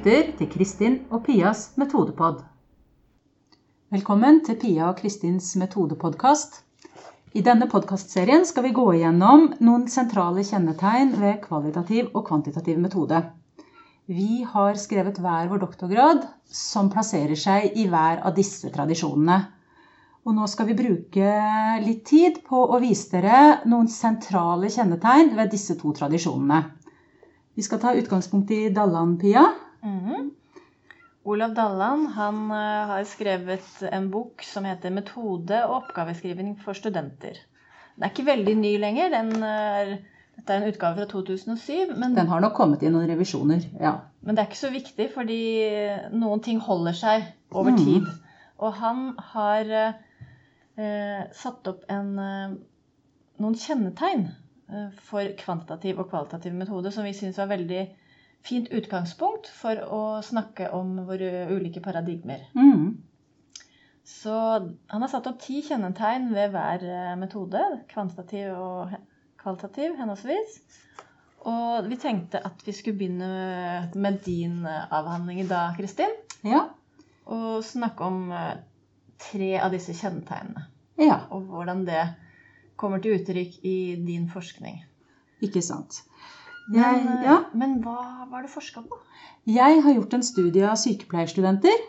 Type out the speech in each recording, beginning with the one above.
lytter til Kristin og Pias metodepod. Velkommen til Pia og Kristins metodepodkast. I denne podkastserien skal vi gå igjennom noen sentrale kjennetegn ved kvalitativ og kvantitativ metode. Vi har skrevet hver vår doktorgrad som plasserer seg i hver av disse tradisjonene. Og nå skal vi bruke litt tid på å vise dere noen sentrale kjennetegn ved disse to tradisjonene. Vi skal ta utgangspunkt i Dallan-Pia. Mhm. Olav Dalland han eh, har skrevet en bok som heter 'Metode og oppgaveskrivning for studenter'. Den er ikke veldig ny lenger. Den er, dette er en utgave fra 2007. Men, Den har nok kommet i noen revisjoner. Ja. men det er ikke så viktig, fordi noen ting holder seg over mm. tid. Og han har eh, eh, satt opp en, eh, noen kjennetegn for kvantitativ og kvalitativ metode som vi syns var veldig fint utgangspunkt for å snakke om våre ulike paradigmer. Mm. Så han har satt opp ti kjennetegn ved hver eh, metode, kvantitativ og kvalitativ henholdsvis. Og vi tenkte at vi skulle begynne med din avhandling i dag, Kristin. ja. Og snakke om eh, tre av disse kjennetegnene. Ja, Og hvordan det kommer til uttrykk i din forskning. ikke sant. Men, Jeg, eh, ja, men hva var det forska på? jeg har gjort en studie av sykepleierstudenter.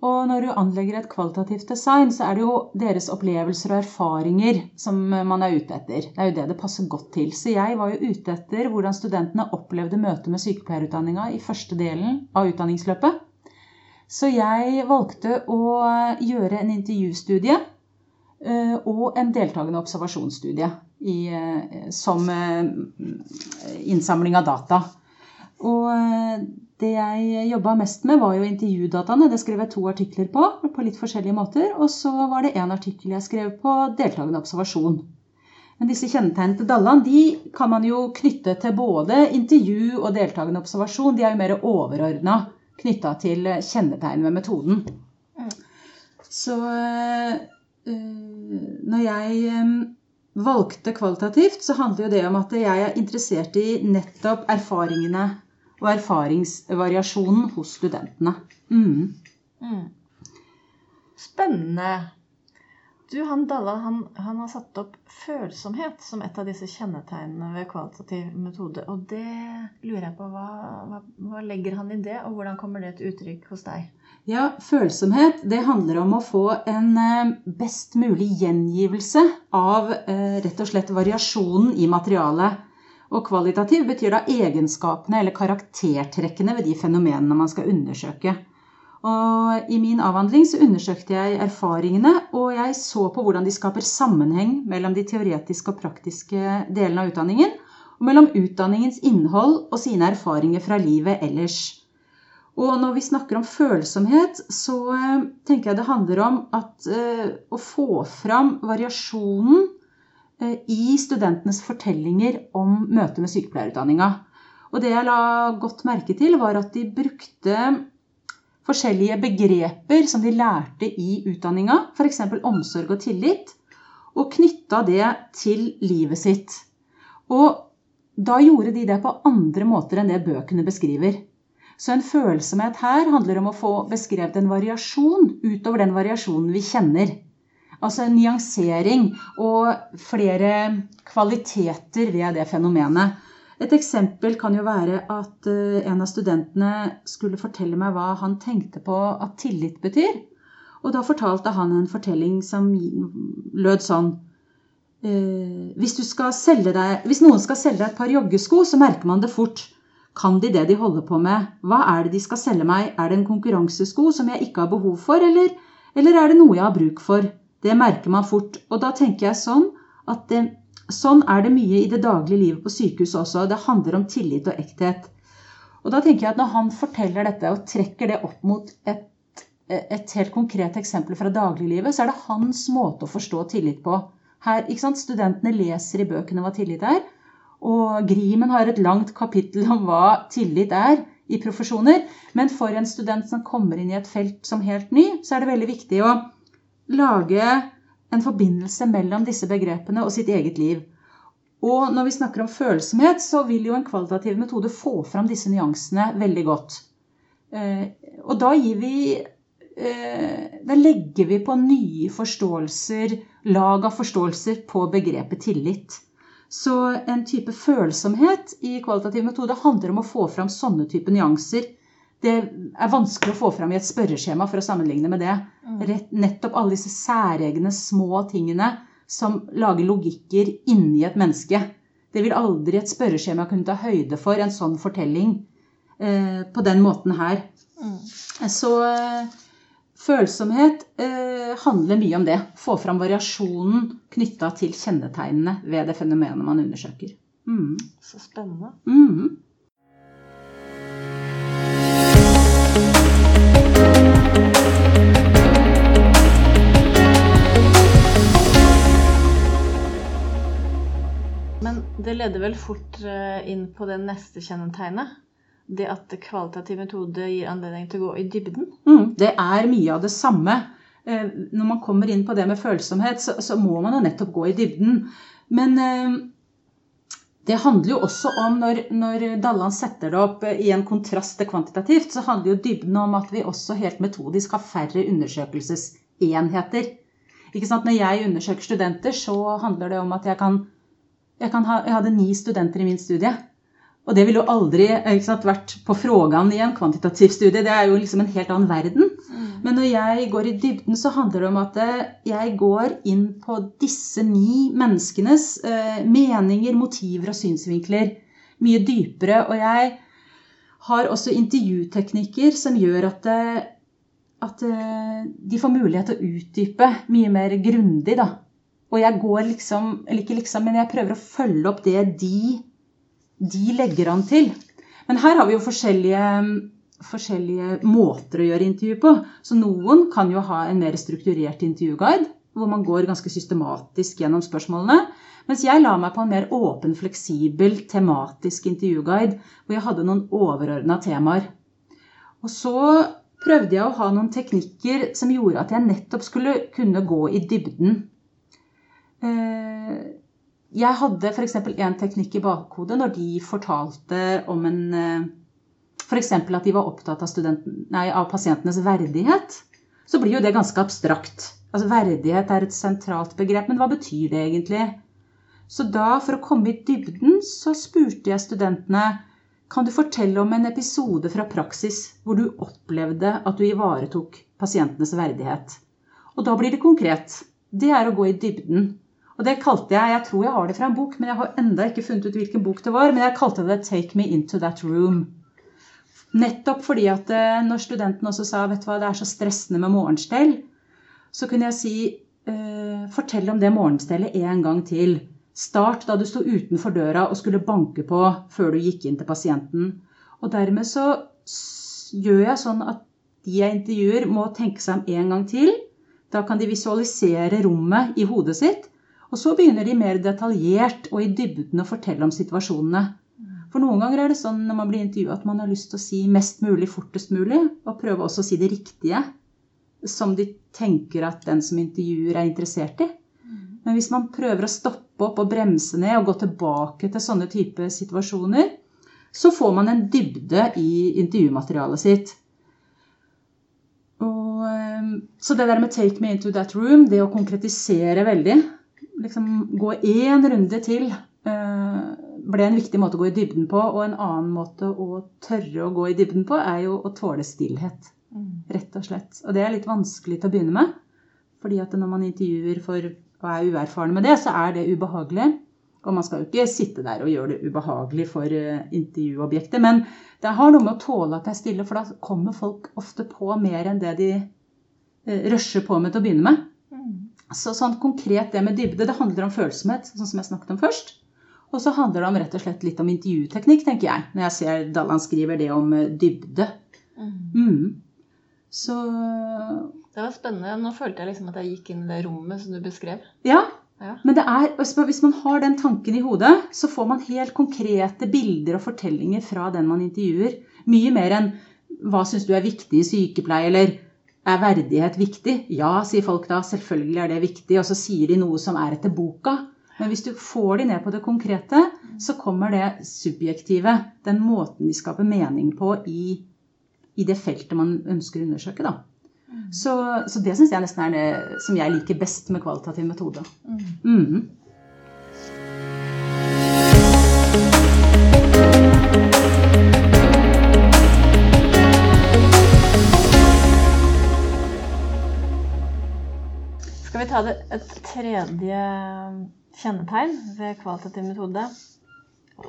Og når du anlegger et kvalitativt design, så er det jo deres opplevelser og erfaringer som man er ute etter. Det er jo det det passer godt til. Så jeg var jo ute etter hvordan studentene opplevde møtet med sykepleierutdanninga i første delen av utdanningsløpet. Så jeg valgte å gjøre en intervjustudie eh, og en deltakende observasjonsstudie i, eh, som eh, innsamling av data. Og eh, det jeg jobba mest med, var jo intervjudataene. Det skrev jeg to artikler på, på litt forskjellige måter. Og så var det én artikkel jeg skrev på deltakende observasjon. Men disse kjennetegnene til Dalland de kan man jo knytte til både intervju og deltakende observasjon. De er jo mer overordna knytta til kjennetegn ved metoden. Så øh, når jeg valgte kvalitativt, så handler jo det om at jeg er interessert i nettopp erfaringene og erfaringsvariasjonen hos studentene. Mm. Mm. Spennende. Du, han Dalla han, han har satt opp følsomhet som et av disse kjennetegnene ved kvalitativ metode. Og det lurer jeg på. Hva, hva, hva legger han i det, og hvordan kommer det til uttrykk hos deg? Ja, følsomhet det handler om å få en eh, best mulig gjengivelse av eh, rett og slett variasjonen i materialet. Og kvalitativ betyr da egenskapene eller karaktertrekkene ved de fenomenene man skal undersøke. Og I min avhandling så undersøkte jeg erfaringene, og jeg så på hvordan de skaper sammenheng mellom de teoretiske og praktiske delene av utdanningen, og mellom utdanningens innhold og sine erfaringer fra livet ellers. Og når vi snakker om følsomhet, så eh, tenker jeg det handler om at eh, å få fram variasjonen eh, i studentenes fortellinger om møtet med sykepleierutdanninga. Og det jeg la godt merke til, var at de brukte forskjellige begreper som de lærte i utdanninga, f.eks. omsorg og tillit, og knytta det til livet sitt. Og da gjorde de det på andre måter enn det bøkene beskriver. Så en følsomhet her handler om å få beskrevet en variasjon utover den variasjonen vi kjenner. Altså en nyansering og flere kvaliteter ved det fenomenet. Et eksempel kan jo være at eh, en av studentene skulle fortelle meg hva han tenkte på at tillit betyr. Og da fortalte han en fortelling som lød sånn eh, hvis, deg, hvis noen skal selge deg et par joggesko, så merker man det fort. Kan de det de holder på med? Hva er det de skal selge meg? Er det en konkurransesko som jeg ikke har behov for, eller, eller er det noe jeg har bruk for? Det merker man fort. Og da tenker jeg sånn at det, sånn er det mye i det daglige livet på sykehuset også. Det handler om tillit og ekthet. Og da tenker jeg at når han forteller dette og trekker det opp mot et, et helt konkret eksempel fra dagliglivet, så er det hans måte å forstå tillit på. Her? Studentene leser i bøkene hva tillit er. Og Grimen har et langt kapittel om hva tillit er i profesjoner. Men for en student som kommer inn i et felt som helt ny, så er det veldig viktig å lage en forbindelse mellom disse begrepene og sitt eget liv. Og når vi snakker om følsomhet, så vil jo en kvalitativ metode få fram disse nyansene veldig godt. Eh, og da gir vi eh, Da legger vi på nye forståelser, lag av forståelser, på begrepet tillit. Så en type følsomhet i kvalitativ metode handler om å få fram sånne type nyanser. Det er vanskelig å få fram i et spørreskjema for å sammenligne med det. Rett, nettopp alle disse særegne små tingene som lager logikker inni et menneske. Det vil aldri et spørreskjema kunne ta høyde for, en sånn fortelling, eh, på den måten her. Så eh, følsomhet eh, handler mye om det. Få fram variasjonen knytta til kjennetegnene ved det fenomenet man undersøker. Mm. Så spennende. Mm. Det leder vel fort eh, inn på det neste kjennetegnet. Det at kvalitativ metode gir anledning til å gå i dybden. Mm. Det er mye av det samme. Eh, Når man kommer inn på det med følsomhet, så, så må man jo nettopp gå i dybden. Men eh, det handler jo også om, når, når Dalland setter det opp i en kontrast til kvantitativt, så handler jo dybden om at vi også helt metodisk har færre undersøkelsesenheter. Ikke sant? Når jeg undersøker studenter, så handler det om at jeg kan jeg, kan ha, jeg hadde ni studenter i min studie. Og det ville jo aldri ikke sant, vært på frågan i en kvantitativ studie. Det er jo liksom en helt annen verden. Men når jeg går i dybden, så handler det om at eh, jeg går inn på disse ni menneskenes eh, meninger, motiver og synsvinkler mye dypere. Og jeg har også intervjuteknikker som gjør at, eh, at eh, de får mulighet til å utdype mye mer grundig, da. Og jeg går liksom, eller ikke liksom, men jeg prøver å følge opp det de, de legger an til. Men her har vi jo forskjellige, forskjellige måter å gjøre intervju på. Så noen kan jo ha en mer strukturert intervjuguide, hvor man går ganske systematisk gjennom spørsmålene. Mens jeg la meg på en mer åpen, fleksibel, tematisk intervjuguide, hvor jeg hadde noen overordna temaer. Og så prøvde jeg å ha noen teknikker som gjorde at jeg nettopp skulle kunne gå i dybden jeg hadde f.eks. en teknikk i bakhodet når de fortalte om en F.eks. at de var opptatt av, nei, av, pasientenes verdighet. Så blir jo det ganske abstrakt. Altså Verdighet er et sentralt begrep, men hva betyr det egentlig? Så da, for å komme i dybden, så spurte jeg studentene kan du fortelle om en episode fra praksis hvor du opplevde at du ivaretok pasientenes verdighet? Og da blir det konkret. Det er å gå i dybden. Og det kalte jeg Jeg tror jeg har det fra en bok, men jeg har enda ikke funnet ut hvilken bok det var. Men jeg kalte det 'Take me into that room'. Nettopp fordi at eh, når studenten også sa vet du hva, det er så stressende med morgenstell, så kunne jeg si eh, fortell om det morgenstellet en gang til. Start da du sto utenfor døra og skulle banke på før du gikk inn til pasienten. Og dermed så gjør jeg sånn at de jeg intervjuer, må tenke seg om en gang til. Da kan de visualisere rommet i hodet sitt. Og så begynner de mer detaljert og i dybden å fortelle om situasjonene. For noen ganger er det sånn når man blir intervjua at man har lyst til å si mest mulig fortest mulig, og prøve også å si det riktige som de tenker at den som intervjuer, er interessert i. Men hvis man prøver å stoppe opp og bremse ned og gå tilbake til sånne type situasjoner, så får man en dybde i intervjumaterialet sitt. Og, så det der med 'take me into that room', det å konkretisere veldig, liksom gå én runde til eh, ble en viktig måte å gå i dybden på. Og en annen måte å tørre å gå i dybden på, er jo å tåle stillhet. Mm. Rett og slett. Og det er litt vanskelig til å begynne med. fordi at når man intervjuer for, og er uerfaren med det, så er det ubehagelig. Og man skal jo ikke sitte der og gjøre det ubehagelig for eh, intervjuobjektet. Men det har noe med å tåle at det er stille, for da kommer folk ofte på mer enn det de eh, rusher på med til å begynne med. Så sånn konkret det med dybde, det handler om følsomhet, sånn som jeg snakket om først. Og så handler det om rett og slett litt om intervjuteknikk, tenker jeg, når jeg ser Dalland skriver det om dybde. Mm. Så Det var spennende. Nå følte jeg liksom at jeg gikk inn i det rommet som du beskrev. Ja. Ja. Men det er, hvis man har den tanken i hodet, så får man helt konkrete bilder og fortellinger fra den man intervjuer. Mye mer enn hva syns du er viktig i sykepleie, eller er verdighet viktig? Ja, sier folk da. Selvfølgelig er det viktig. Og så sier de noe som er etter boka. Men hvis du får de ned på det konkrete, så kommer det subjektive. Den måten de skaper mening på i i det feltet man ønsker å undersøke. Da. Så, så det syns jeg nesten er det som jeg liker best med kvalitativ metode. Mm. Skal vi ta det et tredje kjennetegn ved kvalitativ metode?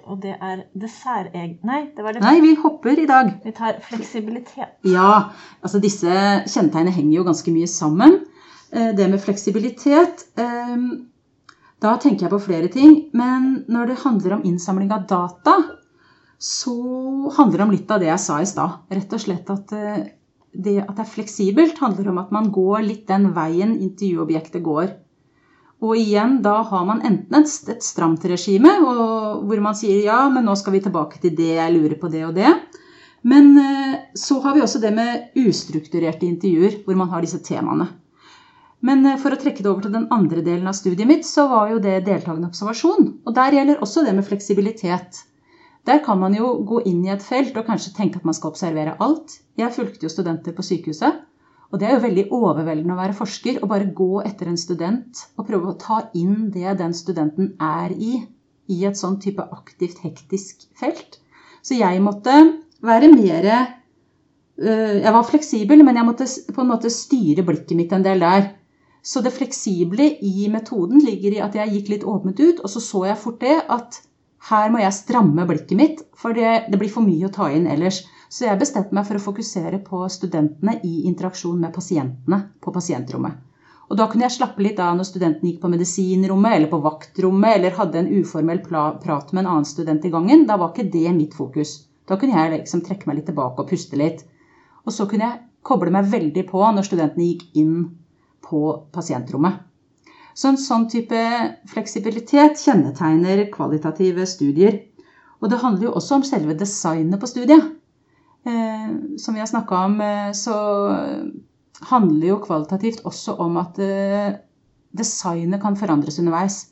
Og det er det særeg... Nei, det var det Nei, vi hopper i dag. Vi tar fleksibilitet. Ja, altså disse kjennetegnene henger jo ganske mye sammen. Eh, Det med fleksibilitet eh, Da tenker jeg på flere ting. Men når det handler om innsamling av data, så handler det om litt av det jeg sa i stad. Rett og slett at eh, det at det er fleksibelt, handler om at man går litt den veien intervjuobjektet går. Og igjen, da har man enten et, et stramt regime, hvor man sier ja, men nå skal vi tilbake til det, jeg lurer på det og det. Men eh, så har vi også det med ustrukturerte intervjuer, hvor man har disse temaene. Men eh, for å trekke det over til den andre delen av studiet mitt, så var jo det deltakende observasjon. Og der gjelder også det med fleksibilitet. Der kan man jo gå inn i et felt og kanskje tenke at man skal observere alt. Jeg fulgte jo studenter på sykehuset. Og det er jo veldig overveldende å være forsker og bare gå etter en student og prøve å ta inn det den studenten er i, i et sånn type aktivt, hektisk felt. Så jeg måtte være mer øh, Jeg var fleksibel, men jeg måtte på en måte styre blikket mitt en del der. Så det fleksible i metoden ligger i at jeg gikk litt åpent ut, og så så jeg fort det at her må jeg stramme blikket mitt, for det, det blir for mye å ta inn ellers. Så jeg bestemte meg for å fokusere på studentene i interaksjon med pasientene på pasientrommet. Og da kunne jeg slappe litt av når studenten gikk på medisinrommet eller på vaktrommet eller hadde en uformell prat med en annen student i gangen. Da var ikke det mitt fokus. Da kunne jeg liksom trekke meg litt tilbake og puste litt. Og så kunne jeg koble meg veldig på når studentene gikk inn på pasientrommet. Så en sånn type fleksibilitet kjennetegner kvalitative studier. Og det handler jo også om selve designet på studiet. Eh, som vi har snakka om, eh, så handler jo kvalitativt også om at eh, designet kan forandres underveis.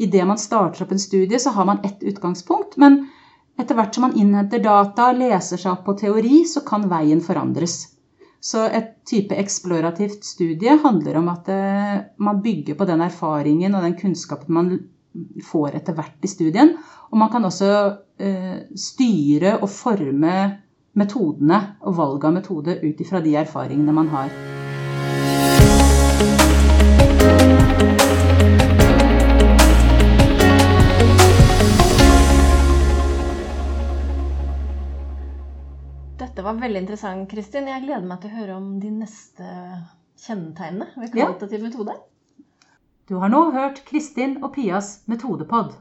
Idet man starter opp en studie, så har man ett utgangspunkt. Men etter hvert som man innhenter data, leser seg opp på teori, så kan veien forandres. Så et type eksplorativt studie handler om at eh, man bygger på den erfaringen og den kunnskapen man får etter hvert i studien. Og man kan også eh, styre og forme metodene og valg av metode ut ifra de erfaringene man har. Var veldig interessant, Kristin. Jeg gleder meg til å høre om de neste kjennetegnene ved kvalitativ metode. Du har nå hørt Kristin og Pias metodepod.